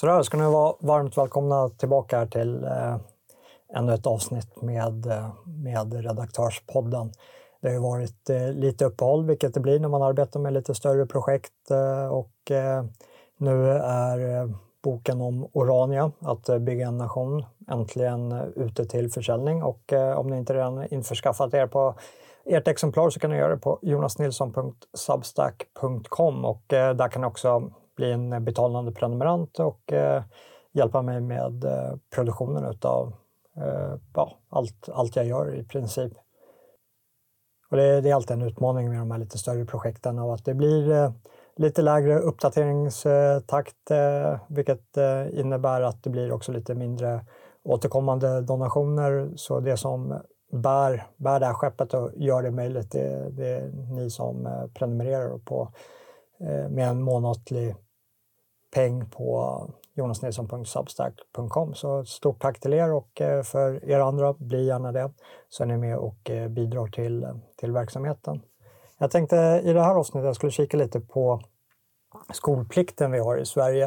Så där ska ni vara varmt välkomna tillbaka här till eh, ännu ett avsnitt med, eh, med Redaktörspodden. Det har ju varit eh, lite uppehåll, vilket det blir när man arbetar med lite större projekt eh, och eh, nu är eh, boken om Orania, att eh, bygga en nation, äntligen eh, ute till försäljning och om ni inte redan införskaffat er på ert exemplar så kan ni göra det på jonasnilsson.substack.com och där kan ni också bli en betalande prenumerant och eh, hjälpa mig med eh, produktionen av eh, ja, allt, allt jag gör i princip. Och det, det, är alltid en utmaning med de här lite större projekten av att det blir lite lägre uppdateringstakt vilket innebär att det blir också lite mindre återkommande donationer. Så det som bär, bär det här skeppet och gör det möjligt, det, det är ni som prenumererar på med en månatlig peng på jonasnilsson.substack.com. Så stort tack till er och eh, för er andra, bli gärna det, så är ni med och eh, bidrar till, till verksamheten. Jag tänkte i det här avsnittet jag skulle kika lite på skolplikten vi har i Sverige.